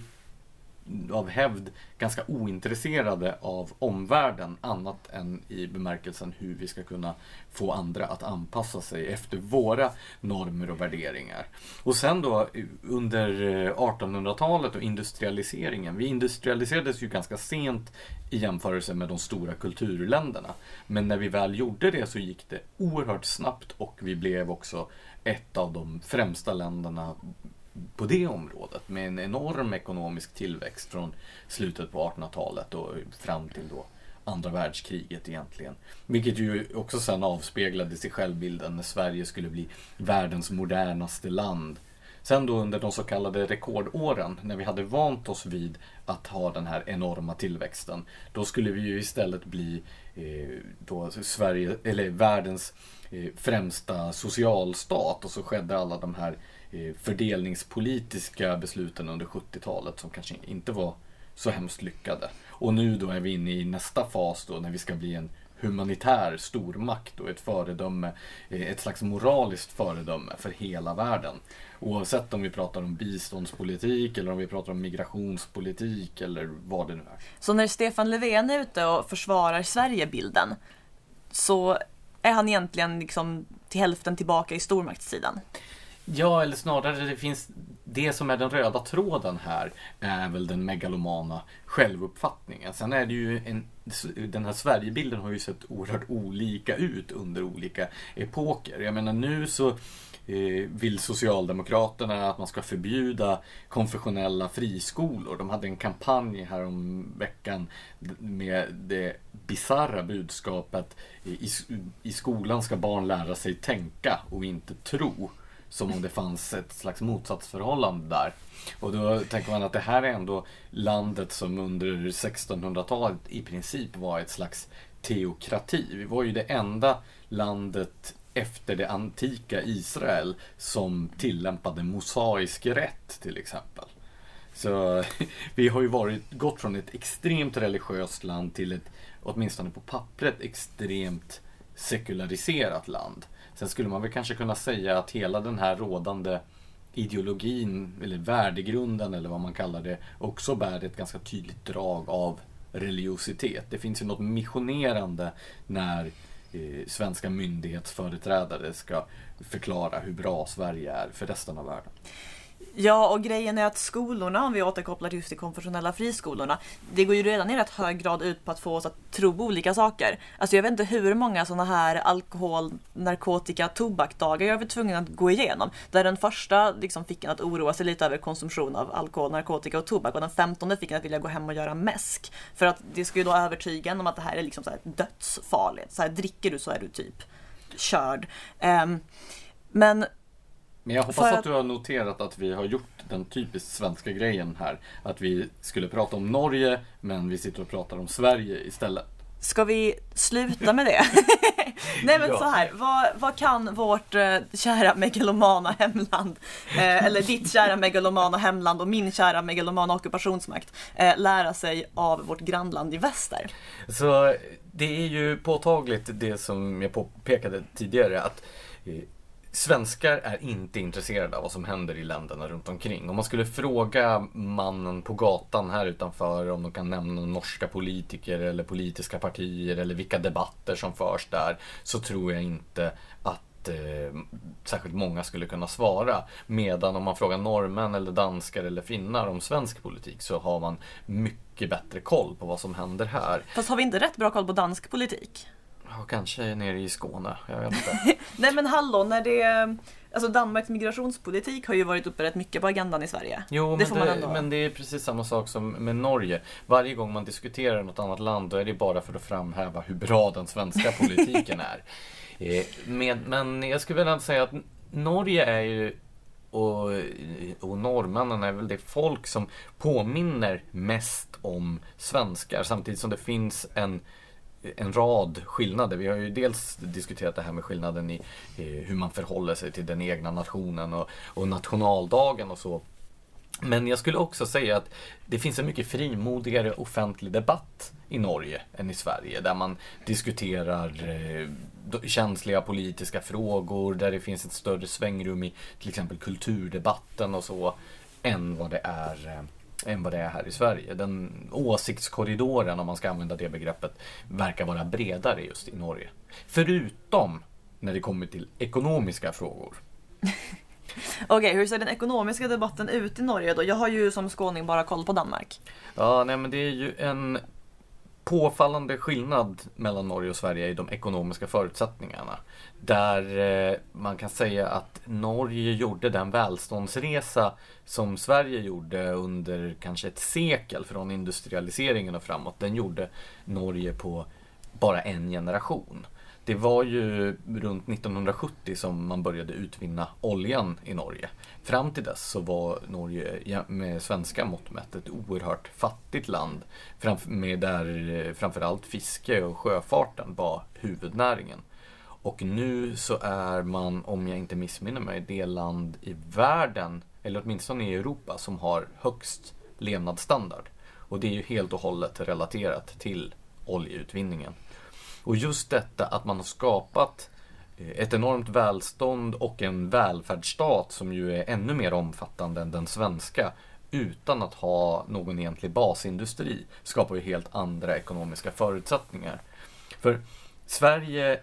av hävd ganska ointresserade av omvärlden annat än i bemärkelsen hur vi ska kunna få andra att anpassa sig efter våra normer och värderingar. Och sen då under eh, 1800-talet och industrialiseringen. Vi industrialiserades ju ganska sent i jämförelse med de stora kulturländerna. Men när vi väl gjorde det så gick det oerhört snabbt och vi blev också ett av de främsta länderna på det området med en enorm ekonomisk tillväxt från slutet på 1800-talet och fram till då andra världskriget egentligen. Vilket ju också sen avspeglades i självbilden när Sverige skulle bli världens modernaste land. Sen då under de så kallade rekordåren, när vi hade vant oss vid att ha den här enorma tillväxten, då skulle vi ju istället bli eh, då Sverige, eller världens eh, främsta socialstat och så skedde alla de här Eh, Eh, fördelningspolitiska besluten under 70-talet som kanske inte var så hemskt lyckade. Och nu då är vi inne i nästa fas då när vi ska bli en humanitär stormakt och ett föredöme, eh, ett slags moraliskt föredöme för hela världen. Oavsett om vi pratar om biståndspolitik eller om vi pratar om migrationspolitik eller vad det nu är. Så när Stefan Löfven är ute och försvarar Sverigebilden så är han egentligen liksom till hälften tillbaka i stormaktssidan? Ja, eller snarare det finns det som är den röda tråden här är väl den megalomana självuppfattningen. Sen är det ju en, den här Sverigebilden har ju sett oerhört olika ut under olika epoker. Jag menar nu så eh, vill Socialdemokraterna att man ska förbjuda konfessionella friskolor. De hade en kampanj här om veckan med det bizarra budskapet eh, i, i skolan ska barn lära sig tänka och inte tro. Som om det fanns ett slags motsatsförhållande där. Och då tänker man att det här är ändå landet som under 1600-talet i princip var ett slags teokrati. Vi var ju det enda landet efter det antika Israel som tillämpade mosaisk rätt till exempel. Så vi har ju varit, gått från ett extremt religiöst land till ett, åtminstone på pappret, extremt sekulariserat land. Sen skulle man väl kanske kunna säga att hela den här rådande ideologin, eller värdegrunden eller vad man kallar det, också bär ett ganska tydligt drag av religiositet. Det finns ju något missionerande när eh, svenska myndighetsföreträdare ska förklara hur bra Sverige är för resten av världen. Ja, och grejen är att skolorna, om vi återkopplar just till konfessionella friskolorna, det går ju redan i rätt hög grad ut på att få oss att tro på olika saker. Alltså jag vet inte hur många sådana här alkohol, narkotika, tobakdagar jag var tvungen att gå igenom. Där den första liksom fick en att oroa sig lite över konsumtion av alkohol, narkotika och tobak och den femtonde fick en att vilja gå hem och göra mäsk. För att det skulle då övertyga en om att det här är liksom så här dödsfarligt. Så här, dricker du så är du typ körd. Um, men men jag hoppas att... att du har noterat att vi har gjort den typiskt svenska grejen här. Att vi skulle prata om Norge, men vi sitter och pratar om Sverige istället. Ska vi sluta med det? Nej men ja. så här, vad, vad kan vårt eh, kära megalomana hemland, eh, eller ditt kära megalomana hemland och min kära megalomana ockupationsmakt eh, lära sig av vårt grannland i väster? Så det är ju påtagligt det som jag påpekade tidigare att eh, Svenskar är inte intresserade av vad som händer i länderna runt omkring. Om man skulle fråga mannen på gatan här utanför om de kan nämna norska politiker eller politiska partier eller vilka debatter som förs där så tror jag inte att eh, särskilt många skulle kunna svara. Medan om man frågar norrmän eller danskar eller finnar om svensk politik så har man mycket bättre koll på vad som händer här. Fast har vi inte rätt bra koll på dansk politik? Ja, kanske nere i Skåne, jag vet inte. Nej men hallå, när det... Alltså Danmarks migrationspolitik har ju varit uppe rätt mycket på agendan i Sverige. Jo, Det men, det, men det är precis samma sak som med Norge. Varje gång man diskuterar något annat land då är det bara för att framhäva hur bra den svenska politiken är. Eh, med, men jag skulle vilja säga att Norge är ju och, och norrmännen är väl det folk som påminner mest om svenskar samtidigt som det finns en en rad skillnader. Vi har ju dels diskuterat det här med skillnaden i eh, hur man förhåller sig till den egna nationen och, och nationaldagen och så. Men jag skulle också säga att det finns en mycket frimodigare offentlig debatt i Norge än i Sverige. Där man diskuterar eh, känsliga politiska frågor, där det finns ett större svängrum i till exempel kulturdebatten och så, än vad det är eh, än vad det är här i Sverige. Den åsiktskorridoren, om man ska använda det begreppet, verkar vara bredare just i Norge. Förutom när det kommer till ekonomiska frågor. Okej, hur ser den ekonomiska debatten ut i Norge då? Jag har ju som skåning bara koll på Danmark. Ja, nej men det är ju en påfallande skillnad mellan Norge och Sverige i de ekonomiska förutsättningarna. Där eh, man kan säga att Norge gjorde den välståndsresa som Sverige gjorde under kanske ett sekel från industrialiseringen och framåt. Den gjorde Norge på bara en generation. Det var ju runt 1970 som man började utvinna oljan i Norge. Fram till dess så var Norge med svenska mått mätt ett oerhört fattigt land. Med där eh, framförallt fiske och sjöfarten var huvudnäringen. Och nu så är man, om jag inte missminner mig, det land i världen, eller åtminstone i Europa, som har högst levnadsstandard. Och det är ju helt och hållet relaterat till oljeutvinningen. Och just detta att man har skapat eh, ett enormt välstånd och en välfärdsstat som ju är ännu mer omfattande än den svenska utan att ha någon egentlig basindustri skapar ju helt andra ekonomiska förutsättningar. För Sverige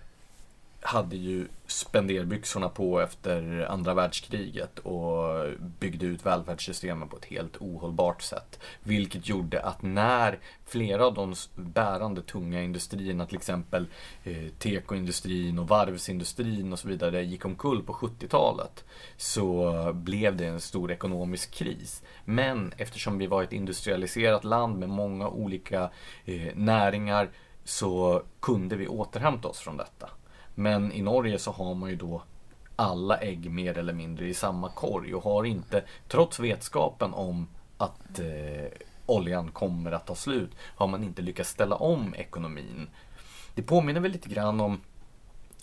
hade ju spenderbyxorna på efter andra världskriget och byggde ut välfärdssystemen på ett helt ohållbart sätt. Vilket gjorde att när flera av de bärande tunga industrierna, till exempel eh, tekoindustrin och varvsindustrin och så vidare, gick omkull på 70-talet så blev det en stor ekonomisk kris. Men eftersom vi var ett industrialiserat land med många olika eh, näringar så kunde vi återhämta oss från detta. Men i Norge så har man ju då alla ägg mer eller mindre i samma korg och har inte, trots vetskapen om att eh, oljan kommer att ta slut, har man inte lyckats ställa om ekonomin. Det påminner väl lite grann om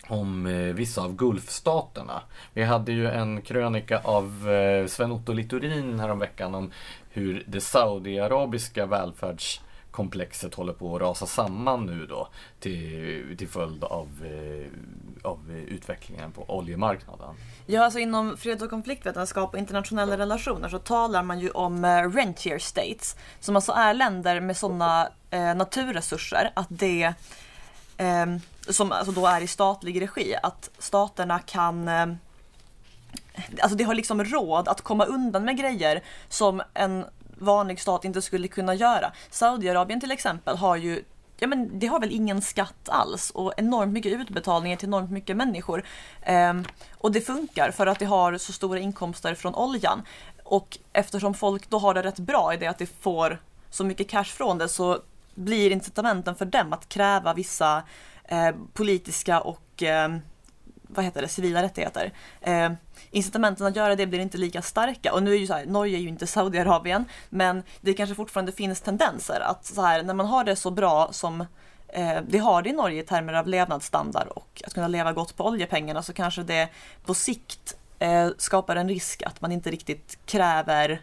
om eh, vissa av Gulfstaterna. Vi hade ju en krönika av eh, Sven-Otto Littorin häromveckan om hur det saudiarabiska välfärds komplexet håller på att rasa samman nu då till, till följd av, eh, av utvecklingen på oljemarknaden. Ja, alltså inom freds och konfliktvetenskap och internationella relationer så talar man ju om eh, rentier states, som alltså är länder med sådana eh, naturresurser att det eh, som alltså då är i statlig regi, att staterna kan eh, Alltså det har liksom råd att komma undan med grejer som en vanlig stat inte skulle kunna göra. Saudiarabien till exempel har ju Ja men det har väl ingen skatt alls och enormt mycket utbetalningar till enormt mycket människor. Ehm, och det funkar för att det har så stora inkomster från oljan. Och eftersom folk då har det rätt bra i det att de får så mycket cash från det så blir incitamenten för dem att kräva vissa eh, politiska och eh, vad heter det, civila rättigheter. Eh, incitamenten att göra det blir inte lika starka och nu är ju så här, Norge är ju inte Saudiarabien men det kanske fortfarande finns tendenser att så här, när man har det så bra som eh, vi har det i Norge i termer av levnadsstandard och att kunna leva gott på oljepengarna så kanske det på sikt eh, skapar en risk att man inte riktigt kräver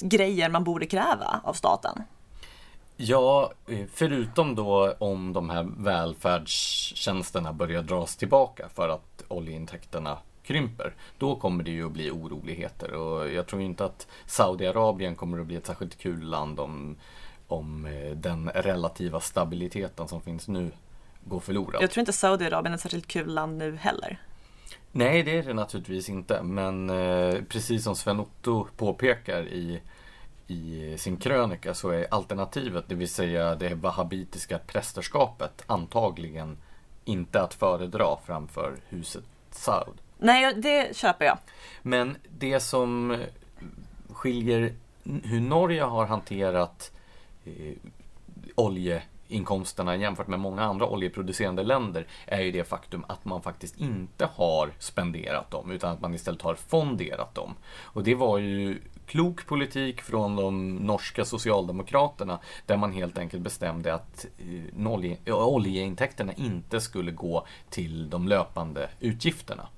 grejer man borde kräva av staten. Ja, eh, förutom då om de här välfärdstjänsterna börjar dras tillbaka för att oljeintäkterna krymper, då kommer det ju att bli oroligheter och jag tror inte att Saudiarabien kommer att bli ett särskilt kul land om, om eh, den relativa stabiliteten som finns nu går förlorad. Jag tror inte Saudiarabien är ett särskilt kul land nu heller. Nej, det är det naturligtvis inte. Men eh, precis som Sven Otto påpekar i, i sin krönika så är alternativet, det vill säga det wahhabitiska prästerskapet, antagligen inte att föredra framför huset Saud. Nej, det köper jag. Men det som skiljer hur Norge har hanterat eh, oljeinkomsterna jämfört med många andra oljeproducerande länder är ju det faktum att man faktiskt inte har spenderat dem utan att man istället har fonderat dem. Och det var ju klok politik från de norska socialdemokraterna där man helt enkelt bestämde att eh, eh, oljeintäkterna inte skulle gå till de löpande utgifterna.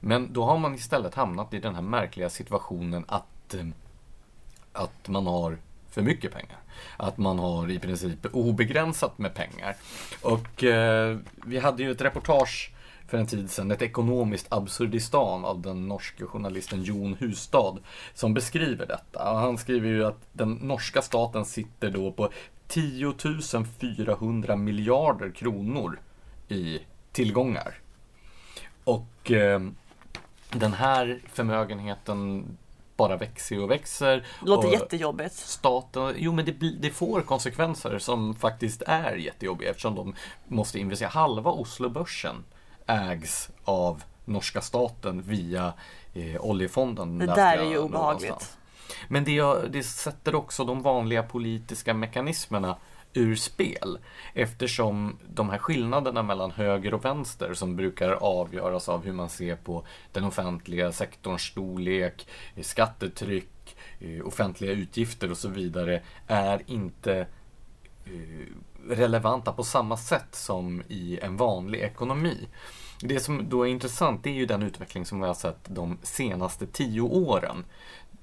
Men då har man istället hamnat i den här märkliga situationen att, eh, att man har för mycket pengar. Att man har i princip obegränsat med pengar. Och eh, vi hade ju ett reportage för en tid sedan, ett ekonomiskt absurdistan av den norske journalisten Jon Hustad som beskriver detta. Och han skriver ju att den norska staten sitter då på 10 400 miljarder kronor i tillgångar. Och eh, den här förmögenheten bara växer och växer. Det låter jättejobbigt. Staten, jo men det, det, får konsekvenser som faktiskt är jättejobbiga eftersom de måste investera. Halva Oslobörsen ägs av norska staten via eh, oljefonden. Det där är ju obehagligt. Någonstans. Men det, det sätter också de vanliga politiska mekanismerna ur spel. Eftersom de här skillnaderna mellan höger och vänster som brukar avgöras av hur man ser på den offentliga sektorns storlek, skattetryck, eh, offentliga utgifter och så vidare är inte eh, relevanta på samma sätt som i en vanlig ekonomi. Det som då är intressant det är ju den utveckling som vi har sett de senaste tio åren.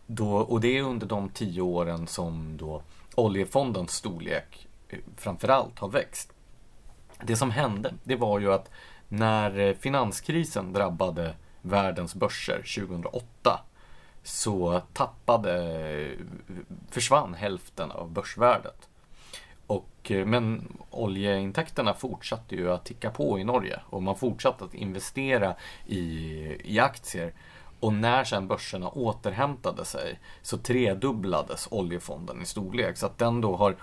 Då, och det är under de tio åren som då oljefondens storlek eh, framförallt har växt. Det som hände, det var ju att när eh, finanskrisen drabbade världens börser 2008 så tappade, eh, försvann hälften av börsvärdet. Och, eh, men oljeintäkterna fortsatte ju att ticka på i Norge och man fortsatte att investera i, i aktier. Och när sen börserna återhämtade sig så tredubblades oljefonden i storlek. Så att den då har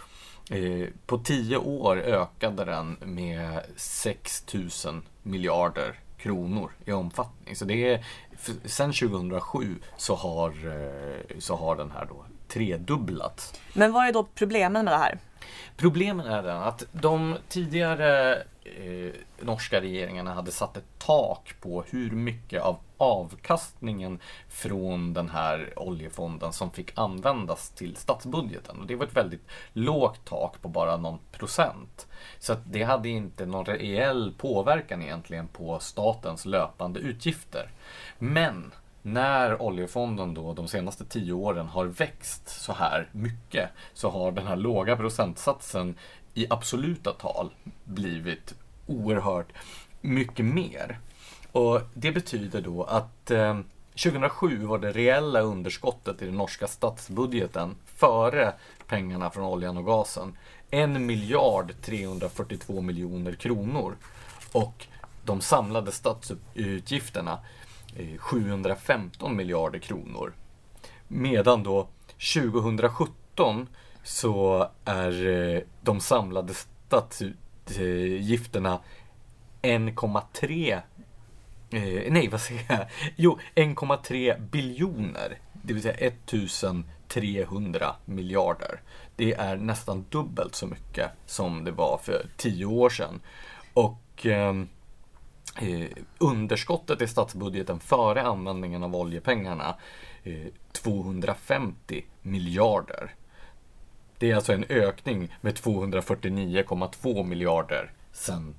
Eh, på tio år ökade den med 6 000 miljarder kronor i omfattning. Så det är, sen 2007 så har, eh, så har den här då tredubblats. Men vad är då problemen med det här? Problemen är den att de tidigare eh, norska regeringarna hade satt ett tak på hur mycket av avkastningen från den här oljefonden som fick användas till statsbudgeten. Och det var ett väldigt lågt tak på bara någon procent. Så det hade inte någon reell påverkan egentligen på statens löpande utgifter. Men när oljefonden då de senaste tio åren har växt så här mycket så har den här låga procentsatsen i absoluta tal blivit oerhört mycket mer. Och Det betyder då att eh, 2007 var det reella underskottet i den norska statsbudgeten före pengarna från oljan och gasen 1 miljard 342 miljoner kronor. Och de samlade statsutgifterna 715 miljarder kronor. Medan då 2017 så är eh, de samlade statsutgifterna eh, 1,3 eh, nej vad säger jag? Jo, 1,3 biljoner. Det vill säga 1300 miljarder. Det är nästan dubbelt så mycket som det var för 10 år sedan. Och eh, eh, underskottet i statsbudgeten före användningen av oljepengarna eh, 250 miljarder. Det är alltså en ökning med 249,2 miljarder sedan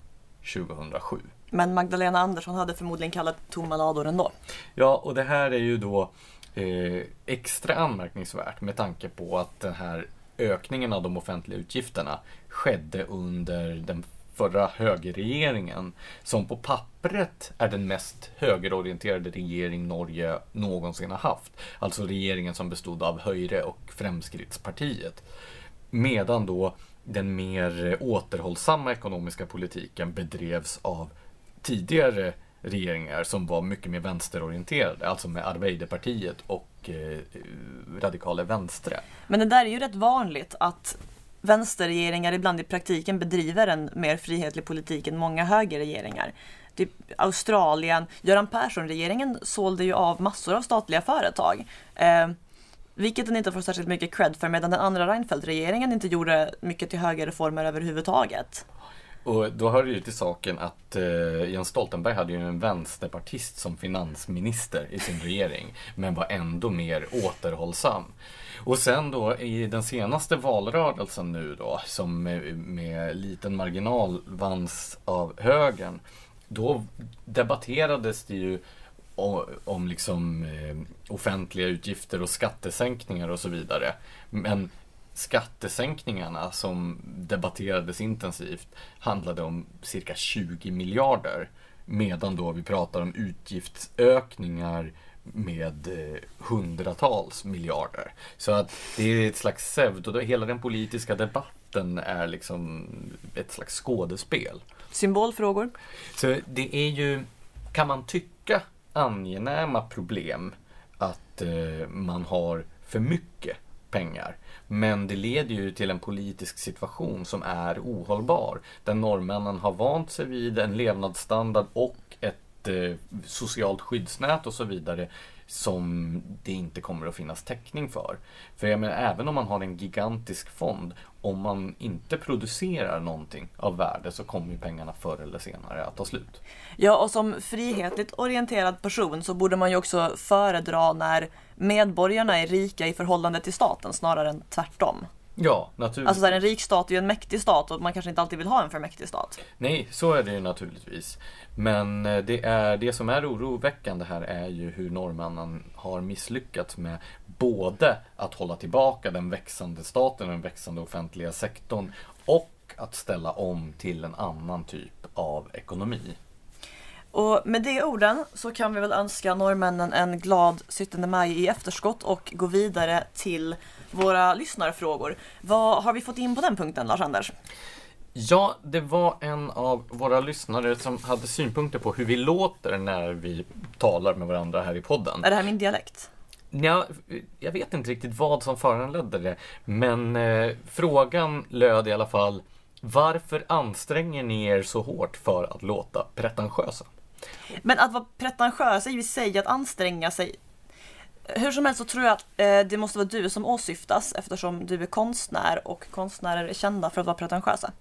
2007. Men Magdalena Andersson hade förmodligen kallat tomma lador ändå. Ja, och det här är ju då eh, extra anmärkningsvärt med tanke på att den här ökningen av de offentliga utgifterna skedde under den förra högerregeringen som på pappret är den mest högerorienterade regering Norge någonsin har haft. Alltså regeringen som bestod av Höjre och Fremskrittspartiet. Medan då den mer återhållsamma ekonomiska politiken bedrevs av tidigare regeringar som var mycket mer vänsterorienterade, alltså med Arbeiderpartiet och eh, Radikale Venstre. Men det där är ju rätt vanligt att vänsterregeringar ibland i praktiken bedriver en mer frihetlig politik än många högerregeringar. Typ Australien, Göran Persson-regeringen sålde ju av massor av statliga företag. Eh, vilket den inte får särskilt mycket cred för medan den andra Reinfeldt-regeringen inte gjorde mycket till högerreformer överhuvudtaget. Och då hör det ju till saken att eh, Jens Stoltenberg hade ju en vänsterpartist som finansminister i sin regering, men var ändå mer återhållsam. Och sen då i den senaste valrörelsen nu då, som med, med liten marginal vanns av högern, då debatterades det ju om, liksom eh, offentliga utgifter och skattesänkningar och så vidare. Men skattesänkningarna som debatterades intensivt handlade om cirka 20 miljarder. Medan då vi pratar om utgiftsökningar med eh, hundratals miljarder. Så att det är ett slags pseudo, hela den politiska debatten är liksom ett slags skådespel. Symbolfrågor? Så det är ju, kan man tycka, angenäma problem att eh, man har för mycket pengar. Men det leder ju till en politisk situation som är ohållbar. Där norrmännen har vant sig vid en levnadsstandard och ett eh, socialt skyddsnät och så vidare som det inte kommer att finnas täckning för. För jag menar, även om man har en gigantisk fond, om man inte producerar någonting av värde så kommer ju pengarna förr eller senare att ta slut. Ja, och som frihetligt orienterad person så borde man ju också föredra när medborgarna är rika i förhållande till staten snarare än tvärtom. Ja, naturligtvis. Alltså här, en rik stat är ju en mäktig stat och man kanske inte alltid vill ha en för mäktig stat. Nej, så är det ju naturligtvis. Men eh, det, är, det som är oroväckande här är ju hur norrmännen har misslyckats med både att hålla tillbaka den växande staten och den växande offentliga sektorn och att ställa om till en annan typ av ekonomi. Och med de orden så kan vi väl önska norrmännen en glad 17 maj i efterskott och gå vidare till våra lyssnarfrågor. Vad har vi fått in på den punkten, Lars-Anders? Ja, det var en av våra lyssnare som hade synpunkter på hur vi låter när vi talar med varandra här i podden. Är det här min dialekt? Ja, jag vet inte riktigt vad som föranledde det, men eh, frågan löd i alla fall Varför anstränger ni er så hårt för att låta pretentiösa? Men att vara pretentiös är ju i sig att anstränga sig. Hur som helst så tror jag att eh, det måste vara du som åsyftas eftersom du är konstnär och konstnärer är kända för att vara pretentiösa.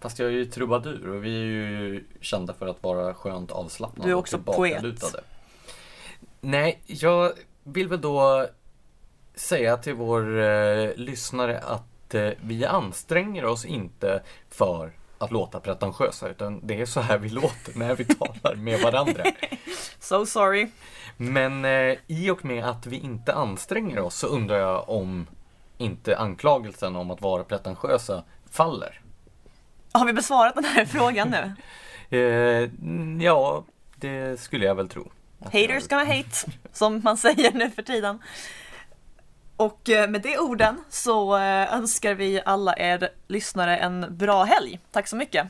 Fast jag är ju trubadur och vi är ju kända för att vara skönt avslappnade Du är också och poet. Nej, jag vill väl då säga till vår eh, lyssnare att eh, vi anstränger oss inte för att låta pretentiösa utan det är så här vi låter när vi talar med varandra. So sorry. Men eh, i och med att vi inte anstränger oss så undrar jag om inte anklagelsen om att vara pretentiösa faller. Har vi besvarat den här frågan nu? Eh, ja, det skulle jag väl tro. Haters gonna hate, som man säger nu för tiden. Och eh, med de orden så eh, önskar vi alla er lyssnare en bra helg. Tack så mycket!